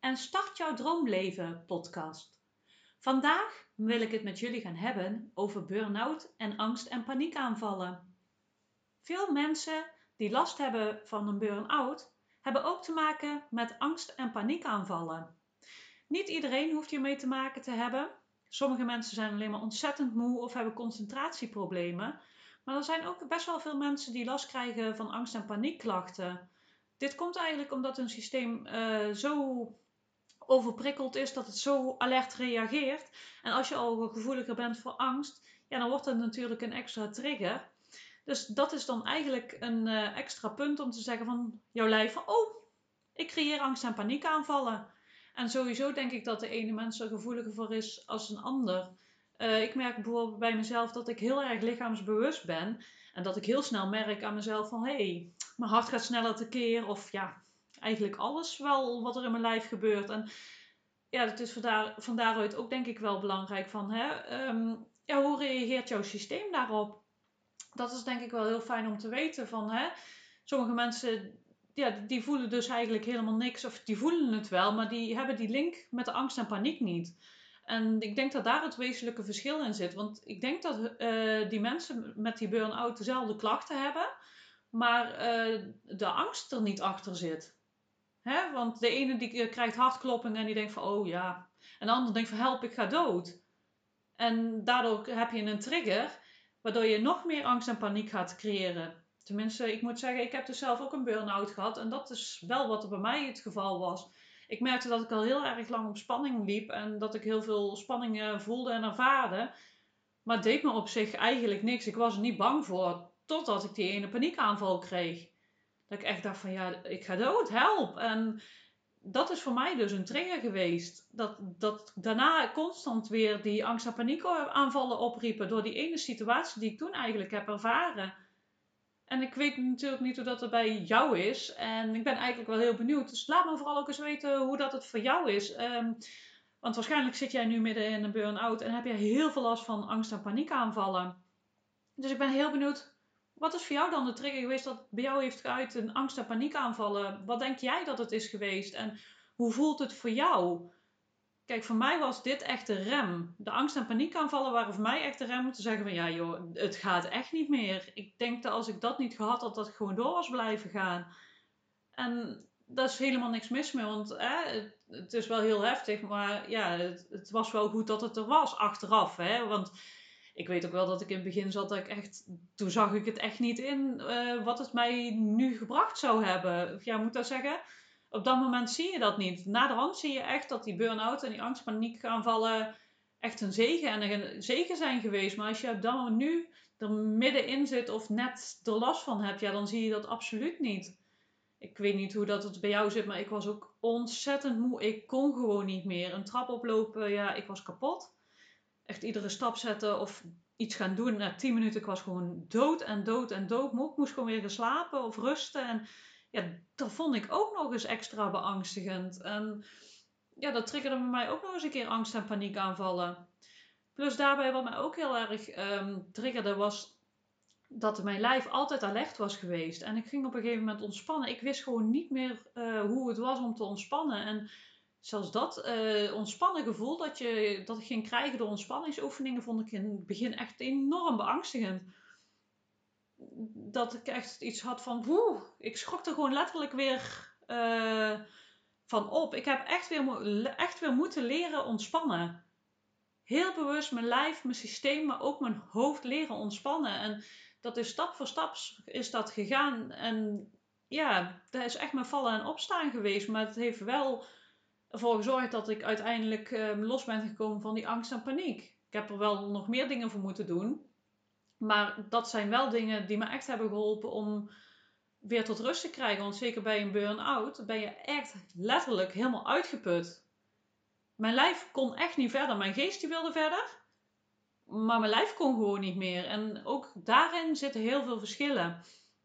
en start jouw droomleven podcast. Vandaag wil ik het met jullie gaan hebben over burn-out en angst- en paniekaanvallen. Veel mensen die last hebben van een burn-out hebben ook te maken met angst- en paniekaanvallen. Niet iedereen hoeft hiermee te maken te hebben. Sommige mensen zijn alleen maar ontzettend moe of hebben concentratieproblemen. Maar er zijn ook best wel veel mensen die last krijgen van angst- en paniekklachten. Dit komt eigenlijk omdat hun systeem uh, zo overprikkeld is dat het zo alert reageert. En als je al gevoeliger bent voor angst, ja, dan wordt dat natuurlijk een extra trigger. Dus dat is dan eigenlijk een uh, extra punt om te zeggen van jouw lijf van, oh, ik creëer angst- en paniekaanvallen. En sowieso denk ik dat de ene mens er gevoeliger voor is als een ander. Uh, ik merk bijvoorbeeld bij mezelf dat ik heel erg lichaamsbewust ben. En dat ik heel snel merk aan mezelf van, hé, hey, mijn hart gaat sneller tekeer. Of ja, eigenlijk alles wel wat er in mijn lijf gebeurt. En ja, het is van daaruit ook denk ik wel belangrijk van, hè, um, ja, hoe reageert jouw systeem daarop? Dat is denk ik wel heel fijn om te weten van, hè, sommige mensen ja, die voelen dus eigenlijk helemaal niks. Of die voelen het wel, maar die hebben die link met de angst en paniek niet. En ik denk dat daar het wezenlijke verschil in zit. Want ik denk dat uh, die mensen met die burn-out dezelfde klachten hebben, maar uh, de angst er niet achter zit. Hè? Want de ene die eh, krijgt hartklopping en die denkt van, oh ja. En de ander denkt van, help, ik ga dood. En daardoor heb je een trigger, waardoor je nog meer angst en paniek gaat creëren. Tenminste, ik moet zeggen, ik heb dus zelf ook een burn-out gehad. En dat is wel wat er bij mij het geval was. Ik merkte dat ik al heel erg lang op spanning liep. En dat ik heel veel spanningen voelde en ervaarde. Maar het deed me op zich eigenlijk niks. Ik was er niet bang voor. Totdat ik die ene paniekaanval kreeg. Dat ik echt dacht van ja, ik ga dood, help. En dat is voor mij dus een trigger geweest. Dat, dat daarna constant weer die angst- en paniekaanvallen opriepen. Door die ene situatie die ik toen eigenlijk heb ervaren. En ik weet natuurlijk niet hoe dat er bij jou is. En ik ben eigenlijk wel heel benieuwd. Dus laat me vooral ook eens weten hoe dat het voor jou is. Um, want waarschijnlijk zit jij nu midden in een burn-out en heb je heel veel last van angst- en paniekaanvallen. Dus ik ben heel benieuwd. Wat is voor jou dan de trigger geweest dat bij jou heeft geuit een angst- en paniekaanvallen? Wat denk jij dat het is geweest? En hoe voelt het voor jou? Kijk, voor mij was dit echt de rem. De angst- en paniekaanvallen waren voor mij echt de rem om te zeggen van ja joh, het gaat echt niet meer. Ik denk dat als ik dat niet gehad had, dat ik gewoon door was blijven gaan. En daar is helemaal niks mis mee, want hè, het, het, is wel heel heftig, maar ja, het, het, was wel goed dat het er was achteraf. Hè? Want ik weet ook wel dat ik in het begin zat dat ik echt, toen zag ik het echt niet in uh, wat het mij nu gebracht zou hebben. Ja, moet dat zeggen? op dat moment zie je dat niet. Na de hand zie je echt dat die burn-out en die angstpaniekaanvallen echt een zegen en een zegen zijn geweest. Maar als je op nu er middenin zit of net er last van hebt, ja, dan zie je dat absoluut niet. Ik weet niet hoe dat het bij jou zit, maar ik was ook ontzettend moe. Ik kon gewoon niet meer. Een trap oplopen, ja, ik was kapot. Echt iedere stap zetten of iets gaan doen. Na tien minuten, ik was gewoon dood en dood en dood. Ik moest gewoon weer gaan slapen of rusten. En ja, dat vond ik ook nog eens extra beangstigend. En ja, dat triggerde bij mij ook nog eens een keer angst- en paniekaanvallen. Plus daarbij wat mij ook heel erg um, triggerde was dat mijn lijf altijd alert was geweest. En ik ging op een gegeven moment ontspannen. Ik wist gewoon niet meer uh, hoe het was om te ontspannen. En zelfs dat uh, ontspannen gevoel dat, je, dat ik ging krijgen door ontspanningsoefeningen, vond ik in het begin echt enorm beangstigend dat ik echt iets had van, woe, ik schrok er gewoon letterlijk weer uh, van op. Ik heb echt weer, echt weer moeten leren ontspannen. Heel bewust mijn lijf, mijn systeem, maar ook mijn hoofd leren ontspannen. En dat is stap voor stap is dat gegaan. En ja, dat is echt mijn vallen en opstaan geweest. Maar het heeft wel ervoor gezorgd dat ik uiteindelijk uh, los ben gekomen van die angst en paniek. Ik heb er wel nog meer dingen voor moeten doen. Maar dat zijn wel dingen die me echt hebben geholpen om weer tot rust te krijgen. Want zeker bij een burn-out ben je echt letterlijk helemaal uitgeput. Mijn lijf kon echt niet verder. Mijn geest die wilde verder. Maar mijn lijf kon gewoon niet meer. En ook daarin zitten heel veel verschillen.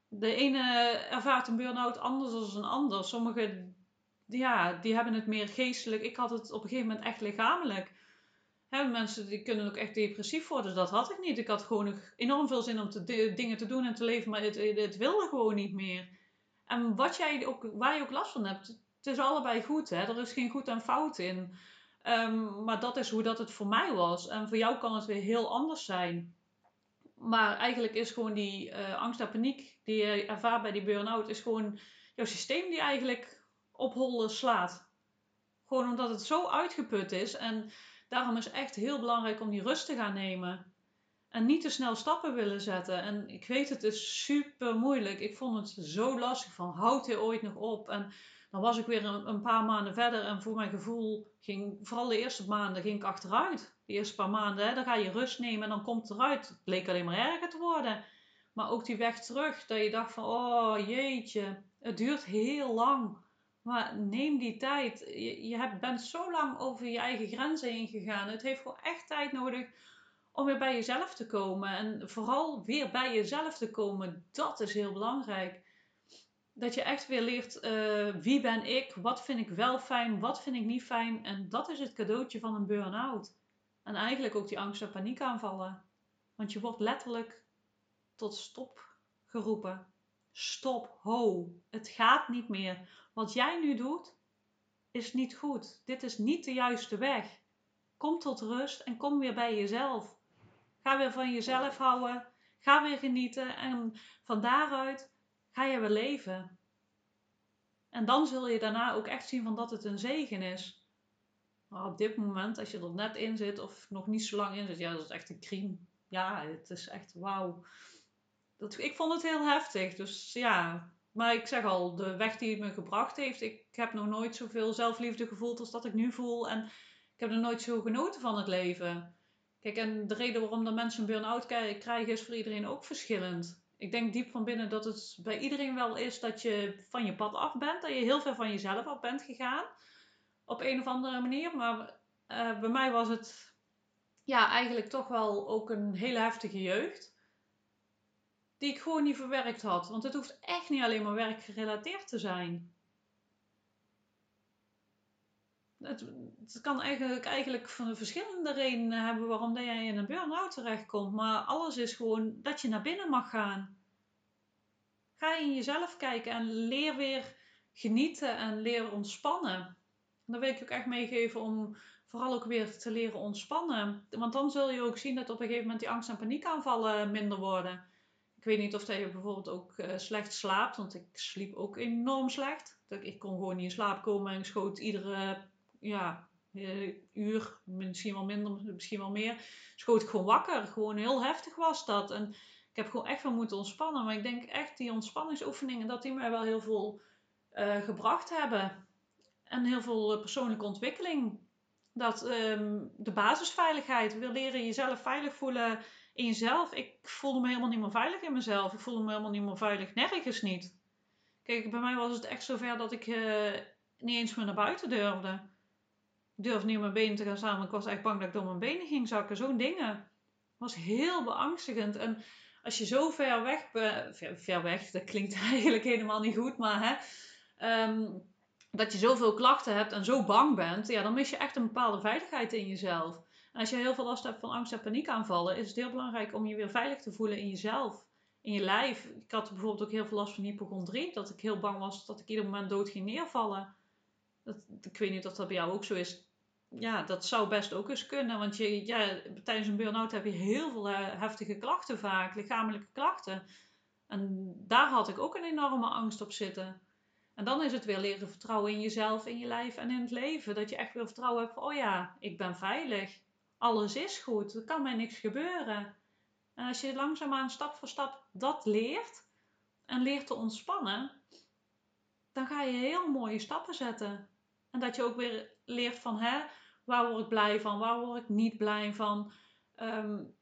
De ene ervaart een burn-out anders dan een ander. Sommigen ja, die hebben het meer geestelijk. Ik had het op een gegeven moment echt lichamelijk. Mensen die kunnen ook echt depressief worden. Dat had ik niet. Ik had gewoon enorm veel zin om te, dingen te doen en te leven, maar het, het wilde gewoon niet meer. En wat jij ook, waar je ook last van hebt, het is allebei goed. Hè? Er is geen goed en fout in. Ehm, maar dat is hoe dat het voor mij was. En voor jou kan het weer heel anders zijn. Maar eigenlijk is gewoon die uh, angst en paniek die je ervaart bij die burn-out, is gewoon jouw systeem die eigenlijk op slaat. Gewoon omdat het zo uitgeput is. En daarom is echt heel belangrijk om die rust te gaan nemen. En niet te snel stappen willen zetten. En ik weet, het is super moeilijk. Ik vond het zo lastig van, houdt hij ooit nog op? En dan was ik weer een, een, paar maanden verder. En voor mijn gevoel ging, vooral de eerste maanden, ging ik achteruit. De eerste paar maanden, hè, dan ga je rust nemen en dan komt het eruit. Het bleek alleen maar erger te worden. Maar ook die weg terug, dat je dacht van, oh jeetje, het duurt heel lang. Maar neem die tijd. Je, bent zo lang over je eigen grenzen heen gegaan. Het heeft gewoon echt tijd nodig om weer bij jezelf te komen. En vooral weer bij jezelf te komen, dat is heel belangrijk. Dat je echt weer leert uh, wie ben ik, wat vind ik wel fijn, wat vind ik niet fijn. En dat is het cadeautje van een burn-out. En eigenlijk ook die angst en paniekaanvallen. Want je wordt letterlijk tot stop geroepen. Stop, ho, het gaat niet meer. Wat jij nu doet, is niet goed. Dit is niet de juiste weg. Kom tot rust en kom weer bij jezelf. Ga weer van jezelf houden. Ga weer genieten. En van daaruit ga je weer leven. En dan zul je daarna ook echt zien van dat het een zegen is. Maar op dit moment, als je er net in zit of nog niet zo lang in zit, ja, dat is echt een crime. Ja, het is echt wauw. Dat, ik vond het heel heftig. Dus ja, maar ik zeg al, de weg die het me gebracht heeft, ik heb nog nooit zoveel zelfliefde gevoeld als dat ik nu voel. En ik heb nog nooit zo genoten van het leven. Kijk, en de reden waarom de mensen een burn-out krijgen is voor iedereen ook verschillend. Ik denk diep van binnen dat het bij iedereen wel is dat je van je pad af bent. Dat je heel ver van jezelf af bent gegaan. Op een of andere manier. Maar uh, bij mij was het ja, eigenlijk toch wel ook een hele heftige jeugd. Die ik gewoon niet verwerkt had. Want het hoeft echt niet alleen maar werkgerelateerd te zijn. Het, het, kan eigenlijk, eigenlijk van verschillende redenen hebben waarom dat jij in een burn-out terechtkomt. Maar alles is gewoon dat je naar binnen mag gaan. Ga in jezelf kijken en leer weer genieten en leer ontspannen. Dat wil ik ook echt meegeven om vooral ook weer te leren ontspannen. Want dan zul je ook zien dat op een gegeven moment die angst- en paniekaanvallen minder worden. Ik weet niet of je bijvoorbeeld ook uh, slecht slaapt, want ik sliep ook enorm slecht. Ik kon gewoon niet in slaap komen en schoot iedere ja, uh, uur, misschien wel minder, misschien wel meer, schoot ik gewoon wakker. Gewoon heel heftig was dat. En ik heb gewoon echt wel moeten ontspannen. Maar ik denk echt die ontspanningsoefeningen, dat die mij wel heel veel uh, gebracht hebben. En heel veel persoonlijke ontwikkeling. Dat um, de basisveiligheid, weer leren jezelf veilig voelen in jezelf. Ik voelde me helemaal niet meer veilig in mezelf. Ik voelde me helemaal niet meer veilig, nergens niet. Kijk, bij mij was het echt zover dat ik uh, niet eens meer naar buiten durfde. Ik durfde niet op mijn benen te gaan want ik was echt bang dat ik door mijn benen ging zakken. Zo'n dingen. was heel beangstigend. En als je zo ver weg, ver, ver, weg, dat klinkt eigenlijk helemaal niet goed, maar hè, um, dat je zoveel klachten hebt en zo bang bent, ja, dan mis je echt een bepaalde veiligheid in jezelf. Als je heel veel last hebt van angst en paniekaanvallen, is het heel belangrijk om je weer veilig te voelen in jezelf, in je lijf. Ik had bijvoorbeeld ook heel veel last van hypochondrie, dat ik heel bang was dat ik ieder moment dood ging neervallen. Dat, ik weet niet of dat bij jou ook zo is. Ja, dat zou best ook eens kunnen, want je, ja, tijdens een burn-out heb je heel veel eh, heftige klachten vaak, lichamelijke klachten. En daar had ik ook een enorme angst op zitten. En dan is het weer leren vertrouwen in jezelf, in je lijf en in het leven. Dat je echt weer vertrouwen hebt van, oh ja, ik ben veilig. Alles is goed. Er kan mij niks gebeuren. En als je langzaamaan stap voor stap dat leert en leert te ontspannen, dan ga je heel mooie stappen zetten. En dat je ook weer leert van, hè, waar word ik blij van, waar word ik niet blij van. Um,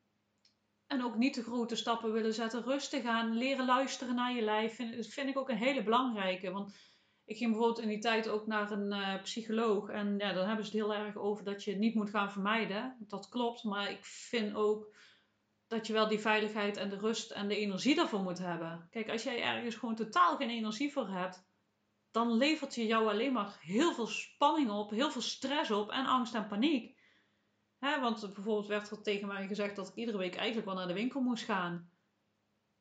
en ook niet te grote stappen willen zetten. Rustig aan, leren luisteren naar je lijf. Vind, vind ik ook een hele belangrijke. Want ik ging bijvoorbeeld in die tijd ook naar een uh, psycholoog. En ja, dan hebben ze het heel erg over dat je het niet moet gaan vermijden. Dat klopt. Maar ik vind ook dat je wel die veiligheid en de rust en de energie daarvoor moet hebben. Kijk, als jij ergens gewoon totaal geen energie voor hebt. Dan levert je jou alleen maar heel veel spanning op, heel veel stress op en angst en paniek. Hè, want bijvoorbeeld werd er tegen mij gezegd dat ik iedere week eigenlijk wel naar de winkel moest gaan.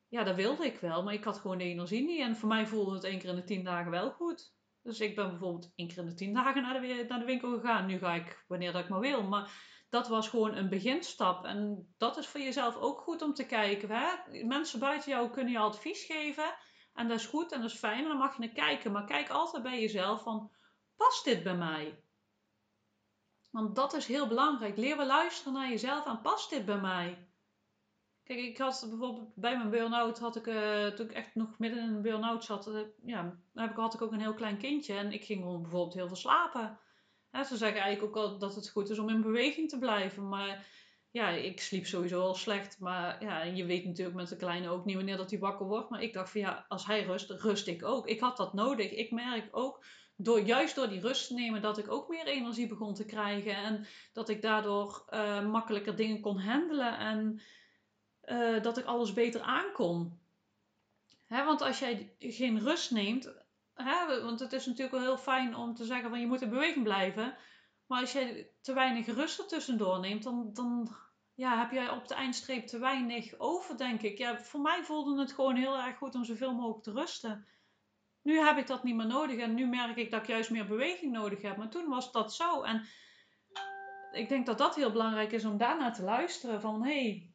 Ja, dat wilde ik wel, maar ik had gewoon de energie niet. En voor mij voelde het één keer in de tien dagen wel goed. Dus ik ben bijvoorbeeld één keer in de tien dagen naar de, naar de winkel gegaan. Nu ga ik wanneer dat ik maar wil. Maar dat was gewoon een beginstap. En dat is voor jezelf ook goed om te kijken. Hè? Mensen buiten jou kunnen je advies geven. En dat is goed en dat is fijn. En dan mag je naar kijken. Maar kijk altijd bij jezelf van, past dit bij mij? Want dat is heel belangrijk. Leer we luisteren naar jezelf en past dit bij mij? Kijk, ik had bijvoorbeeld bij mijn burn-out, had ik, uh, toen ik echt nog midden in een burn-out zat, uh, ja, heb ik, had ik ook een heel klein kindje en ik ging bijvoorbeeld heel veel slapen. Ja, ze zeggen eigenlijk ook al dat het goed is om in beweging te blijven, maar ja, ik sliep sowieso al slecht. Maar ja, je weet natuurlijk met de kleine ook niet wanneer dat hij wakker wordt. Maar ik dacht van ja, als hij rust, rust ik ook. Ik had dat nodig. Ik merk ook, door, juist door die rust te nemen, dat ik ook meer energie begon te krijgen. En dat ik daardoor uh, makkelijker dingen kon handelen. En uh, dat ik alles beter aankon. Hè, want als jij geen rust neemt, hè, want het is natuurlijk wel heel fijn om te zeggen van je moet in beweging blijven. Maar als jij te weinig rust er tussendoor neemt, dan, dan ja, heb jij op de eindstreep te weinig over, denk ik. Ja, voor mij voelde het gewoon heel erg goed om zoveel mogelijk te rusten. Nu heb ik dat niet meer nodig en nu merk ik dat ik juist meer beweging nodig heb. Maar toen was dat zo. En ik denk dat dat heel belangrijk is om daarna te luisteren. Van hé, hey,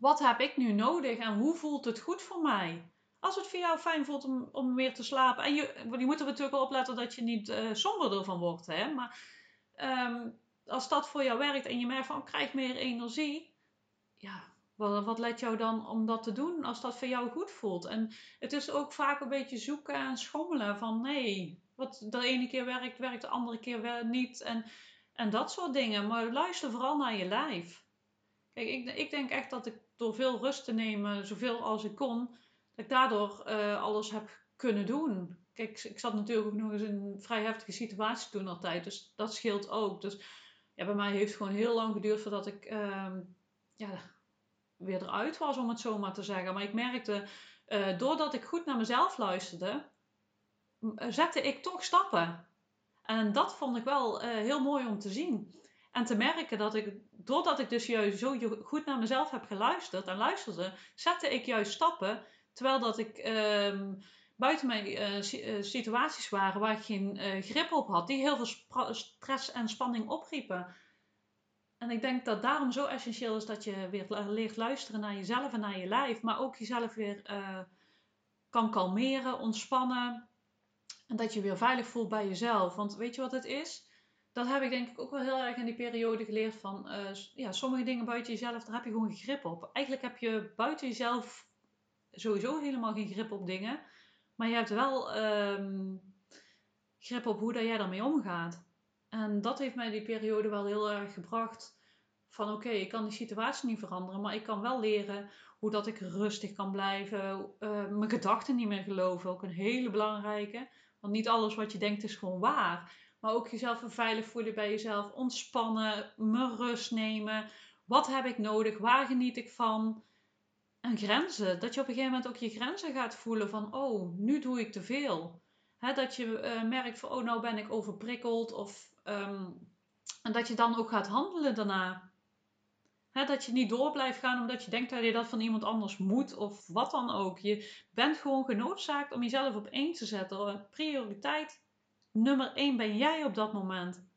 wat heb ik nu nodig en hoe voelt het goed voor mij? Als het voor jou fijn voelt om, om weer te slapen. En je, je moet er natuurlijk wel opletten dat je niet uh, somberder van wordt. Hè? Maar um, als dat voor jou werkt en je merkt van, ik krijg meer energie. Ja, wat, wat let jou dan om dat te doen als dat voor jou goed voelt? En het is ook vaak een beetje zoeken en schommelen van, nee, wat de ene keer werkt, werkt de andere keer niet. En, en dat soort dingen. Maar luister vooral naar je lijf. Kijk, ik, ik denk echt dat ik door veel rust te nemen, zoveel als ik kon, dat ik daardoor uh, alles heb kunnen doen. Kijk, ik zat natuurlijk ook nog eens in een vrij heftige situatie toen altijd, dus dat scheelt ook. Dus ja, bij mij heeft het gewoon heel lang geduurd voordat ik uh, ja, weer eruit was, om het zo maar te zeggen. Maar ik merkte, uh, doordat ik goed naar mezelf luisterde, zette ik toch stappen. En dat vond ik wel heel mooi om te zien. En te merken dat ik, doordat ik dus juist zo goed naar mezelf heb geluisterd en luisterde, zette ik juist stappen. Terwijl dat ik uh, buiten mij uh, situaties waren waar ik geen uh, grip op had, die heel veel stress en spanning opriepen. En ik denk dat daarom zo essentieel is dat je weer leert luisteren naar jezelf en naar je lijf, maar ook jezelf weer kan kalmeren, ontspannen. En dat je weer veilig voelt bij jezelf. Want weet je wat het is? Dat heb ik denk ik ook wel heel erg in die periode geleerd van, uh, ja, sommige dingen buiten jezelf, daar heb je gewoon grip op. Eigenlijk heb je buiten jezelf sowieso helemaal geen grip op dingen, maar je hebt wel um, grip op hoe dat jij daarmee omgaat. En dat heeft mij die periode wel heel erg gebracht van oké, ik kan die situatie niet veranderen, maar ik kan wel leren hoe dat ik rustig kan blijven, uh, mijn gedachten niet meer geloven, ook een hele belangrijke. Want niet alles wat je denkt is gewoon waar. Maar ook jezelf veilig voelen bij jezelf. Ontspannen, me rust nemen. Wat heb ik nodig? Waar geniet ik van? En grenzen. Dat je op een gegeven moment ook je grenzen gaat voelen van, oh, nu doe ik te veel. dat je uh, merkt van, oh, nou ben ik overprikkeld. Of, um, en dat je dan ook gaat handelen daarna. dat je niet door blijft gaan omdat je denkt dat je dat van iemand anders moet of wat dan ook. Je bent gewoon genoodzaakt om jezelf op één te zetten. Prioriteit nummer 1 ben jij op dat moment.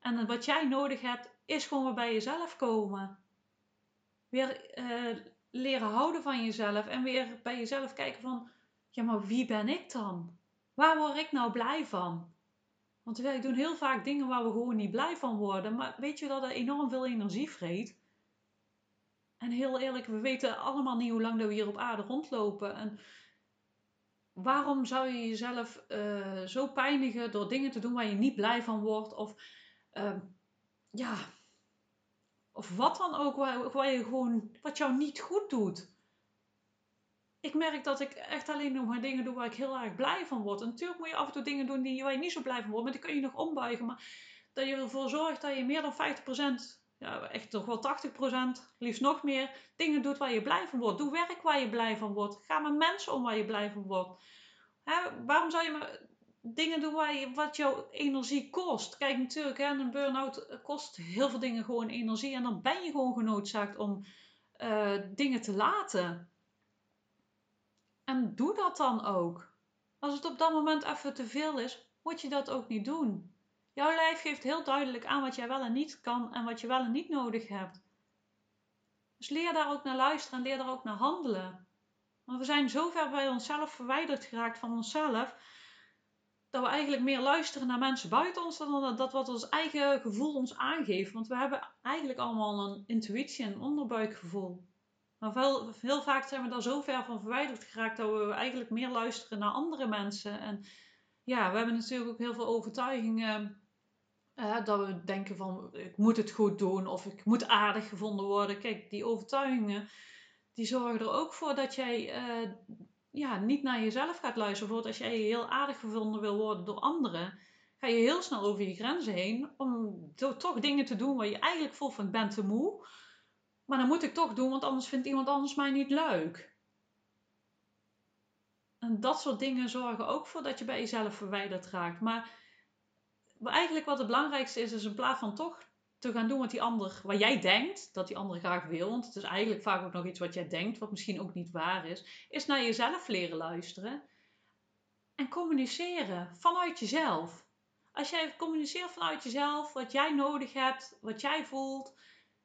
En wat jij nodig hebt, is gewoon weer bij jezelf komen. Weer uh, leren houden van jezelf en weer bij jezelf kijken van, ja, maar wie ben ik dan? Waar word ik nou blij van? Want wij doen heel vaak dingen waar we gewoon niet blij van worden. Maar weet je dat dat enorm veel energie vreet? En heel eerlijk, we weten allemaal niet hoe lang dat we hier op aarde rondlopen. En waarom zou je jezelf uh, zo pijnigen door dingen te doen waar je niet blij van wordt? Of uh, ja, of wat dan ook, waar, waar, je gewoon, wat jou niet goed doet. Ik merk dat ik echt alleen nog maar dingen doe waar ik heel erg blij van word. En natuurlijk moet je af en toe dingen doen die, waar je niet zo blij van wordt, maar die kun je nog ombuigen. Maar dat je ervoor zorgt dat je meer dan 50% ja, echt toch wel 80%, liefst nog meer, dingen doet waar je blij van wordt. Doe werk waar je blij van wordt. Ga met mensen om waar je blij van wordt. Hè, waarom zou je maar dingen doen waar je, wat jouw energie kost? Kijk, natuurlijk, hè, een burn-out kost heel veel dingen gewoon energie. En dan ben je gewoon genoodzaakt om uh, dingen te laten. En doe dat dan ook. Als het op dat moment even te veel is, moet je dat ook niet doen. Jouw lijf geeft heel duidelijk aan wat jij wel en niet kan en wat je wel en niet nodig hebt. Dus leer daar ook naar luisteren en leer daar ook naar handelen. Want we zijn zo ver bij onszelf verwijderd geraakt van onszelf, dat we eigenlijk meer luisteren naar mensen buiten ons dan dat wat ons eigen gevoel ons aangeeft. Want we hebben eigenlijk allemaal een intuïtie en een onderbuikgevoel. Maar veel, heel vaak zijn we daar zo ver van verwijderd geraakt dat we eigenlijk meer luisteren naar andere mensen. En ja, we hebben natuurlijk ook heel veel overtuigingen. Uh, dat we denken van ik moet het goed doen of ik moet aardig gevonden worden. Kijk, die overtuigingen die zorgen er ook voor dat jij uh, ja, niet naar jezelf gaat luisteren. Bijvoorbeeld als jij heel aardig gevonden wil worden door anderen, ga je heel snel over je grenzen heen om toch dingen te doen waar je eigenlijk voelt van ik ben te moe. Maar dan moet ik toch doen, want anders vindt iemand anders mij niet leuk. En dat soort dingen zorgen ook voor dat je bij jezelf verwijderd raakt. Maar eigenlijk wat het belangrijkste is, is in plaats van toch te gaan doen wat die ander, wat jij denkt dat die ander graag wil, want het is eigenlijk vaak ook nog iets wat jij denkt, wat misschien ook niet waar is, is naar jezelf leren luisteren en communiceren vanuit jezelf. Als jij communiceert vanuit jezelf, wat jij nodig hebt, wat jij voelt,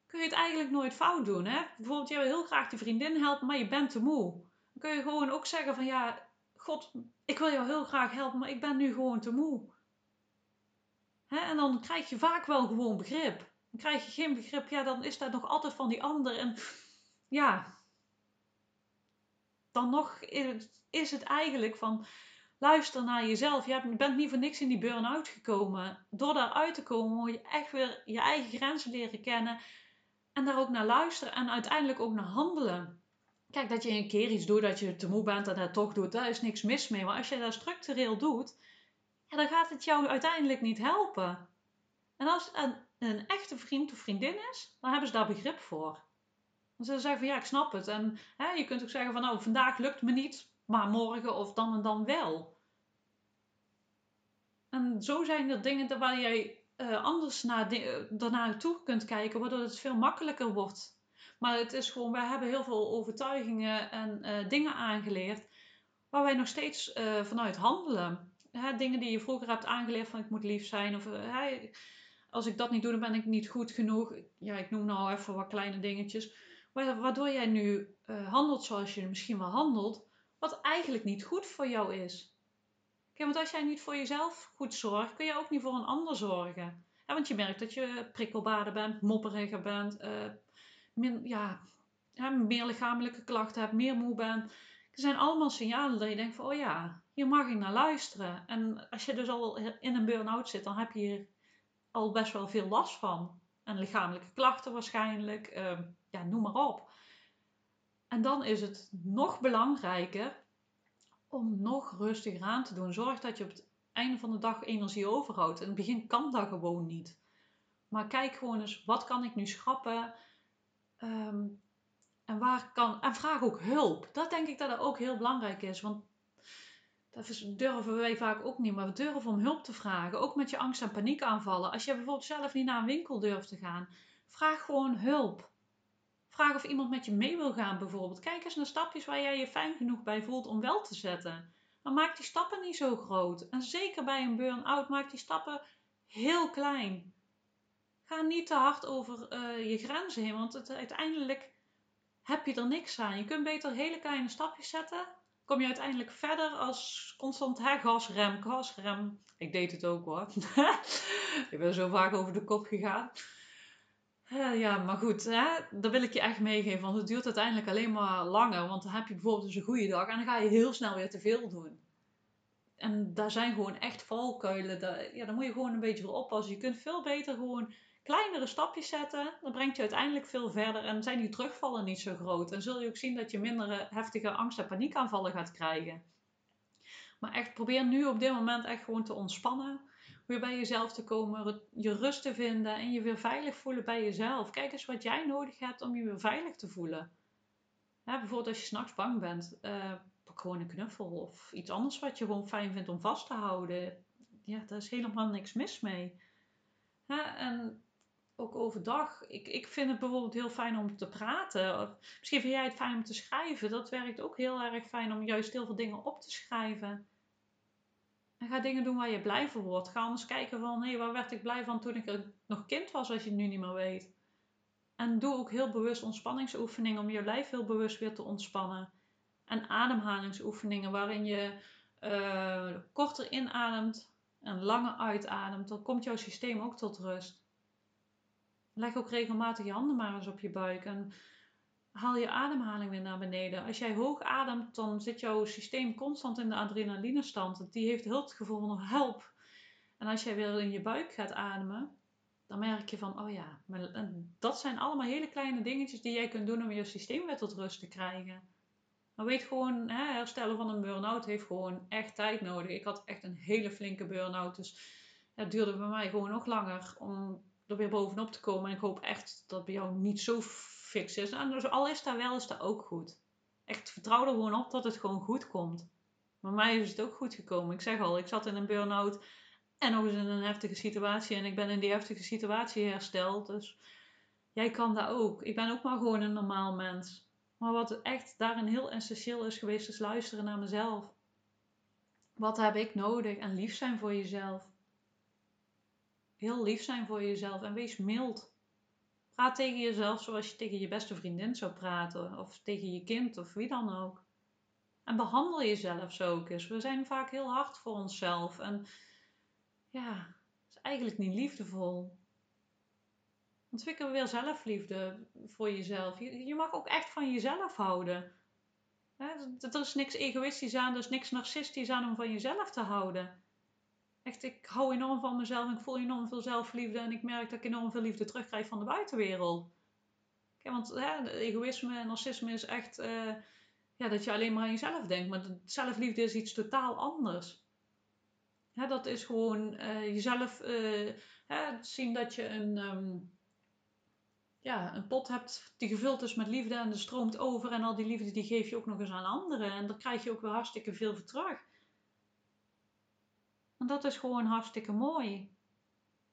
kun je het eigenlijk nooit fout doen. Hè? Bijvoorbeeld, jij wil heel graag die vriendin helpen, maar je bent te moe. Dan kun je gewoon ook zeggen van ja, God, ik wil jou heel graag helpen, maar ik ben nu gewoon te moe. En dan krijg je vaak wel gewoon begrip. Dan krijg je geen begrip, ja, dan is dat nog altijd van die ander. En ja, dan nog is het eigenlijk van luister naar jezelf. Je bent niet voor niks in die burn-out gekomen. Door daaruit te komen moet je echt weer je eigen grenzen leren kennen. En daar ook naar luisteren en uiteindelijk ook naar handelen. Kijk, dat je een keer iets doet dat je te moe bent en dat toch doet, daar is niks mis mee. Maar als je dat structureel doet, dan gaat het jou uiteindelijk niet helpen. En als het een, echte vriend of vriendin is, dan hebben ze daar begrip voor. Dan zullen ze zeggen van ja, ik snap het. En hè, je kunt ook zeggen van nou, vandaag lukt me niet, maar morgen of dan en dan wel. En zo zijn er dingen waar jij uh, anders naar, uh, daarnaar toe kunt kijken, waardoor het veel makkelijker wordt. Maar het is gewoon, wij hebben heel veel overtuigingen en uh, dingen aangeleerd waar wij nog steeds vanuit handelen. Dingen die je vroeger hebt aangeleerd van ik moet lief zijn of als ik dat niet doe, dan ben ik niet goed genoeg. Ja, ik noem nou even wat kleine dingetjes. Waardoor jij nu handelt zoals je misschien wel handelt, wat eigenlijk niet goed voor jou is. Kijk, want als jij niet voor jezelf goed zorgt, kun je ook niet voor een ander zorgen. Ja, want je merkt dat je prikkelbaarder bent, mopperiger bent, uh, ja, meer lichamelijke klachten hebt, meer moe bent. Er zijn allemaal signalen dat je denkt van, oh ja, hier mag ik naar luisteren. En als je dus al in een burn-out zit, dan heb je hier al best wel veel last van. En lichamelijke klachten waarschijnlijk, uh, ja, noem maar op. En dan is het nog belangrijker om nog rustiger aan te doen. Zorg dat je op het einde van de dag energie overhoudt. In het begin kan dat gewoon niet. Maar kijk gewoon eens, wat kan ik nu schrappen? Um, en, waar kan, en vraag ook hulp. Dat denk ik dat dat ook heel belangrijk is. Want dat durven wij vaak ook niet. Maar we durven om hulp te vragen. Ook met je angst- en paniekaanvallen. Als je bijvoorbeeld zelf niet naar een winkel durft te gaan. Vraag gewoon hulp. Vraag of iemand met je mee wil gaan bijvoorbeeld. Kijk eens naar stapjes waar jij je fijn genoeg bij voelt om wel te zetten. Maar maak die stappen niet zo groot. En zeker bij een burn-out, maak die stappen heel klein. Ga niet te hard over uh, je grenzen heen, want het, uiteindelijk heb je er niks aan. Je kunt beter hele kleine stapjes zetten. Kom je uiteindelijk verder als constant hè, gasrem, gasrem. Ik deed het ook hoor. ik ben zo vaak over de kop gegaan. Ja, maar goed, hè, dat wil ik je echt meegeven. Want het duurt uiteindelijk alleen maar langer. Want dan heb je bijvoorbeeld eens een goede dag en dan ga je heel snel weer te veel doen. En daar zijn gewoon echt valkuilen. Daar, ja, daar moet je gewoon een beetje voor oppassen. Je kunt veel beter gewoon kleinere stapjes zetten. Dat brengt je uiteindelijk veel verder. En zijn die terugvallen niet zo groot. En zul je ook zien dat je minder heftige angst- en paniekaanvallen gaat krijgen. Maar echt probeer nu op dit moment echt gewoon te ontspannen weer bij jezelf te komen, je rust te vinden en je weer veilig voelen bij jezelf. Kijk eens wat jij nodig hebt om je weer veilig te voelen. bijvoorbeeld als je s'nachts bang bent, uh, pak gewoon een knuffel of iets anders wat je gewoon fijn vindt om vast te houden. Ja, daar is helemaal niks mis mee. en ook overdag. Ik, ik vind het bijvoorbeeld heel fijn om te praten. Misschien vind jij het fijn om te schrijven. Dat werkt ook heel erg fijn om juist heel veel dingen op te schrijven. En ga dingen doen waar je blij van wordt. Ga eens kijken van, hé, waar werd ik blij van toen ik nog kind was, als je het nu niet meer weet. En doe ook heel bewust ontspanningsoefeningen om je lijf heel bewust weer te ontspannen. En ademhalingsoefeningen waarin je uh, korter inademt en langer uitademt. Dan komt jouw systeem ook tot rust. Leg ook regelmatig je handen maar eens op je buik en haal je ademhaling weer naar beneden. Als jij hoog ademt, dan zit jouw systeem constant in de adrenaline stand. Die heeft heel het gevoel van help. En als jij weer in je buik gaat ademen, dan merk je van, oh ja, dat zijn allemaal hele kleine dingetjes die jij kunt doen om je systeem weer tot rust te krijgen. Maar weet gewoon, hè, herstellen van een burn-out heeft gewoon echt tijd nodig. Ik had echt een hele flinke burn-out, dus het duurde bij mij gewoon nog langer om er weer bovenop te komen. En ik hoop echt dat bij jou niet zo fix is. Dus al is dat wel, is dat ook goed. Echt vertrouw er gewoon op dat het gewoon goed komt. Bij mij is het ook goed gekomen. Ik zeg al, ik zat in een burn-out en nog eens in een heftige situatie. En ik ben in die heftige situatie hersteld. Dus jij kan dat ook. Ik ben ook maar gewoon een normaal mens. Maar wat echt daarin heel essentieel is geweest, is luisteren naar mezelf. Wat heb ik nodig? En lief zijn voor jezelf. Heel lief zijn voor jezelf en wees mild. Praat tegen jezelf zoals je tegen je beste vriendin zou praten, of tegen je kind of wie dan ook. En behandel jezelf zo ook eens. We zijn vaak heel hard voor onszelf en ja, het is eigenlijk niet liefdevol. Ontwikkel weer zelfliefde voor jezelf. Je, je mag ook echt van jezelf houden. Er is niks egoïstisch aan, er is niks narcistisch aan om van jezelf te houden. Echt, ik hou enorm van mezelf en ik voel enorm veel zelfliefde en ik merk dat ik enorm veel liefde terugkrijg van de buitenwereld. Kijk, want hè, egoïsme en narcisme is echt uh, ja, dat je alleen maar aan jezelf denkt, maar zelfliefde is iets totaal anders. Dat is gewoon uh, jezelf hè, zien dat je een, um, ja, een pot hebt die gevuld is met liefde en er stroomt over en al die liefde die geef je ook nog eens aan anderen en daar krijg je ook weer hartstikke veel voor terug. En dat is gewoon hartstikke mooi.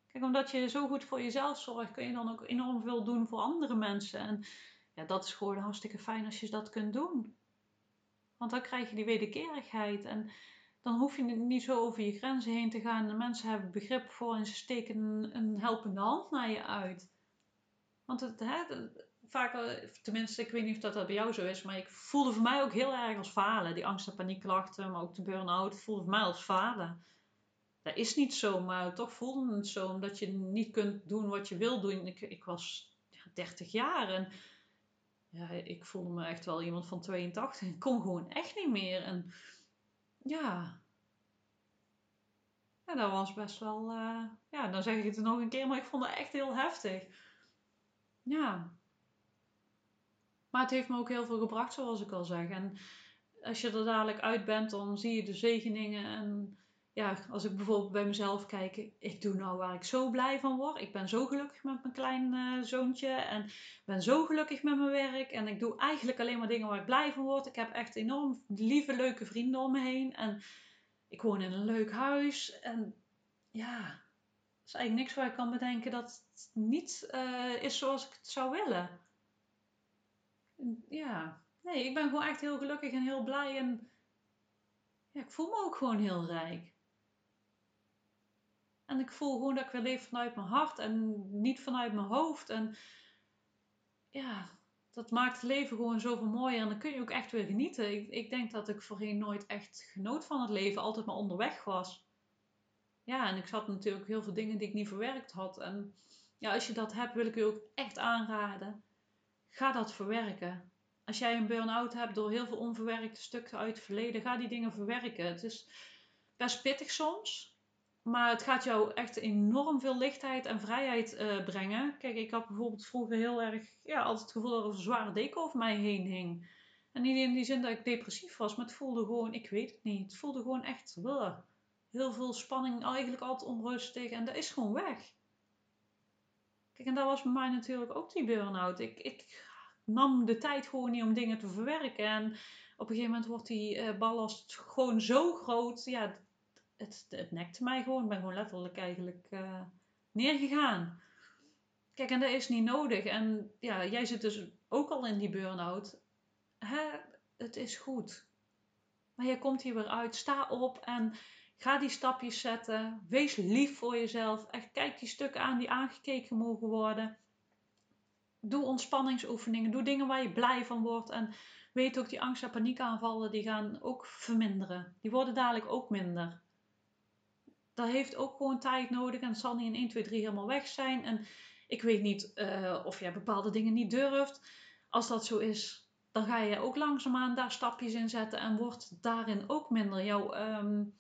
Kijk, omdat je zo goed voor jezelf zorgt, kun je dan ook enorm veel doen voor andere mensen. En ja, dat is gewoon hartstikke fijn als je dat kunt doen. Want dan krijg je die wederkerigheid. En dan hoef je niet zo over je grenzen heen te gaan. De mensen hebben begrip voor en ze steken een, een helpende hand naar je uit. Want het, hè, vaak, tenminste, ik weet niet of dat, dat bij jou zo is, maar ik voelde voor mij ook heel erg als falen. Die angst- en paniekklachten, maar ook de burn-out, voelde voor mij als falen dat is niet zo, maar toch voelde het zo, omdat je niet kunt doen wat je wil doen. Ik, ik was ja, 30 jaar en ja, ik voelde me echt wel iemand van 82. Ik kon gewoon echt niet meer. En ja, dat was best wel, uh, ja, dan zeg ik het nog een keer, maar ik vond het echt heel heftig. Ja. Maar het heeft me ook heel veel gebracht, zoals ik al zeg. En als je er dadelijk uit bent, dan zie je de zegeningen en ja, als ik bijvoorbeeld bij mezelf kijk, ik doe nou waar ik zo blij van word. Ik ben zo gelukkig met mijn klein uh, zoontje en ben zo gelukkig met mijn werk. En ik doe eigenlijk alleen maar dingen waar ik blij van word. Ik heb echt enorm lieve, leuke vrienden om me heen. En ik woon in een leuk huis. En ja, er is eigenlijk niks waar ik kan bedenken dat het niet uh, is zoals ik het zou willen. Ja, nee, ik ben gewoon echt heel gelukkig en heel blij. En ja, ik voel me ook gewoon heel rijk. En ik voel gewoon dat ik weer leef vanuit mijn hart en niet vanuit mijn hoofd. En ja, dat maakt het leven gewoon zoveel mooier. En dan kun je ook echt weer genieten. Ik, ik denk dat ik voorheen nooit echt genoot van het leven. Altijd maar onderweg was. Ja, en ik zat natuurlijk heel veel dingen die ik niet verwerkt had. En ja, als je dat hebt, wil ik je ook echt aanraden. Ga dat verwerken. Als jij een burn-out hebt door heel veel onverwerkte stukken uit het verleden, ga die dingen verwerken. Het is best pittig soms. Maar het gaat jou echt enorm veel lichtheid en vrijheid uh, brengen. Kijk, ik had bijvoorbeeld vroeger heel erg, ja, altijd het gevoel dat er een zware deken over mij heen hing. En niet in die zin dat ik depressief was, maar het voelde gewoon, ik weet het niet. Het voelde gewoon echt, heel veel spanning, eigenlijk altijd onrustig. En dat is gewoon weg. Kijk, en dat was bij mij natuurlijk ook die burn-out. Ik, ik nam de tijd gewoon niet om dingen te verwerken. En op een gegeven moment wordt die uh, ballast gewoon zo groot. Ja, het, het nekte mij gewoon. Ik ben gewoon letterlijk eigenlijk uh, neergegaan. Kijk, en dat is niet nodig. En ja, jij zit dus ook al in die burn-out. Hè? Het is goed. Maar je komt hier weer uit. Sta op en ga die stapjes zetten. Wees lief voor jezelf. Echt kijk die stukken aan die aangekeken mogen worden. Doe ontspanningsoefeningen. Doe dingen waar je blij van wordt. En weet ook, die angst- en paniekaanvallen die gaan ook verminderen. Die worden dadelijk ook minder. Dat heeft ook gewoon tijd nodig. En het zal niet in 1, 2, 3 helemaal weg zijn. En ik weet niet uh, of jij bepaalde dingen niet durft. Als dat zo is, dan ga je ook langzaamaan daar stapjes in zetten en wordt daarin ook minder. Jouw um,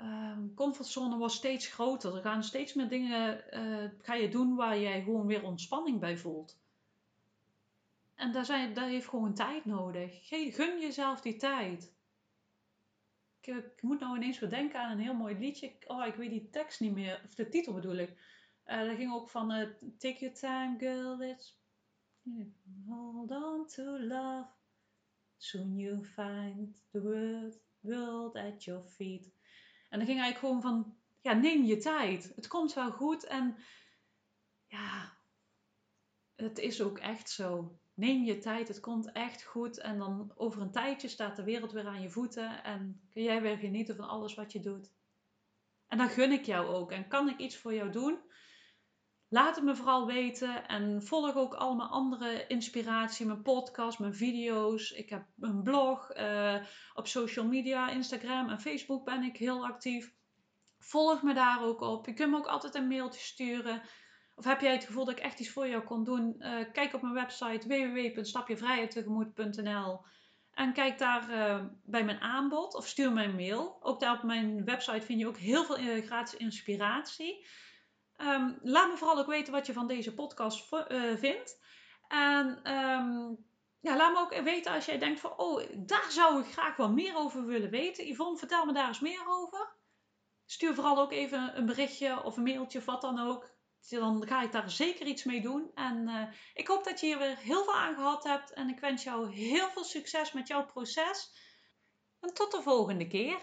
um, comfortzone wordt steeds groter. Er gaan steeds meer dingen uh, ga je doen waar jij gewoon weer ontspanning bij voelt. En daar, zijn, daar heeft gewoon tijd nodig. Gun jezelf die tijd. Ik, moet nou ineens weer denken aan een heel mooi liedje. Oh, ik weet die tekst niet meer. Of de titel bedoel ik. Uh, dat ging ook van uh, Take your time, girl. It's hold on to love. Soon you find the world, world at your feet. En dan ging eigenlijk gewoon van, ja, neem je tijd. Het komt wel goed en ja, het is ook echt zo. Neem je tijd, het komt echt goed. En dan over een tijdje staat de wereld weer aan je voeten en kun jij weer genieten van alles wat je doet. En dan gun ik jou ook. En kan ik iets voor jou doen? Laat het me vooral weten en volg ook al mijn andere inspiratie, mijn podcast, mijn video's. Ik heb een blog, uh, op social media, Instagram en Facebook ben ik heel actief. Volg me daar ook op. Je kunt me ook altijd een mailtje sturen. Of heb jij het gevoel dat ik echt iets voor jou kon doen? Uh, kijk op mijn website www.stapjevrijheidtegemoet.nl en kijk daar uh, bij mijn aanbod of stuur me een mail. Ook daar op mijn website vind je ook heel veel gratis inspiratie. Um, laat me vooral ook weten wat je van deze podcast vindt. En um, ja, laat me ook weten als jij denkt van, oh, daar zou ik graag wat meer over willen weten. Yvonne, vertel me daar eens meer over. Stuur vooral ook even een berichtje of een mailtje of wat dan ook. Dan ga ik daar zeker iets mee doen. En uh, ik hoop dat je hier weer heel veel aan gehad hebt. En ik wens jou heel veel succes met jouw proces. En tot de volgende keer.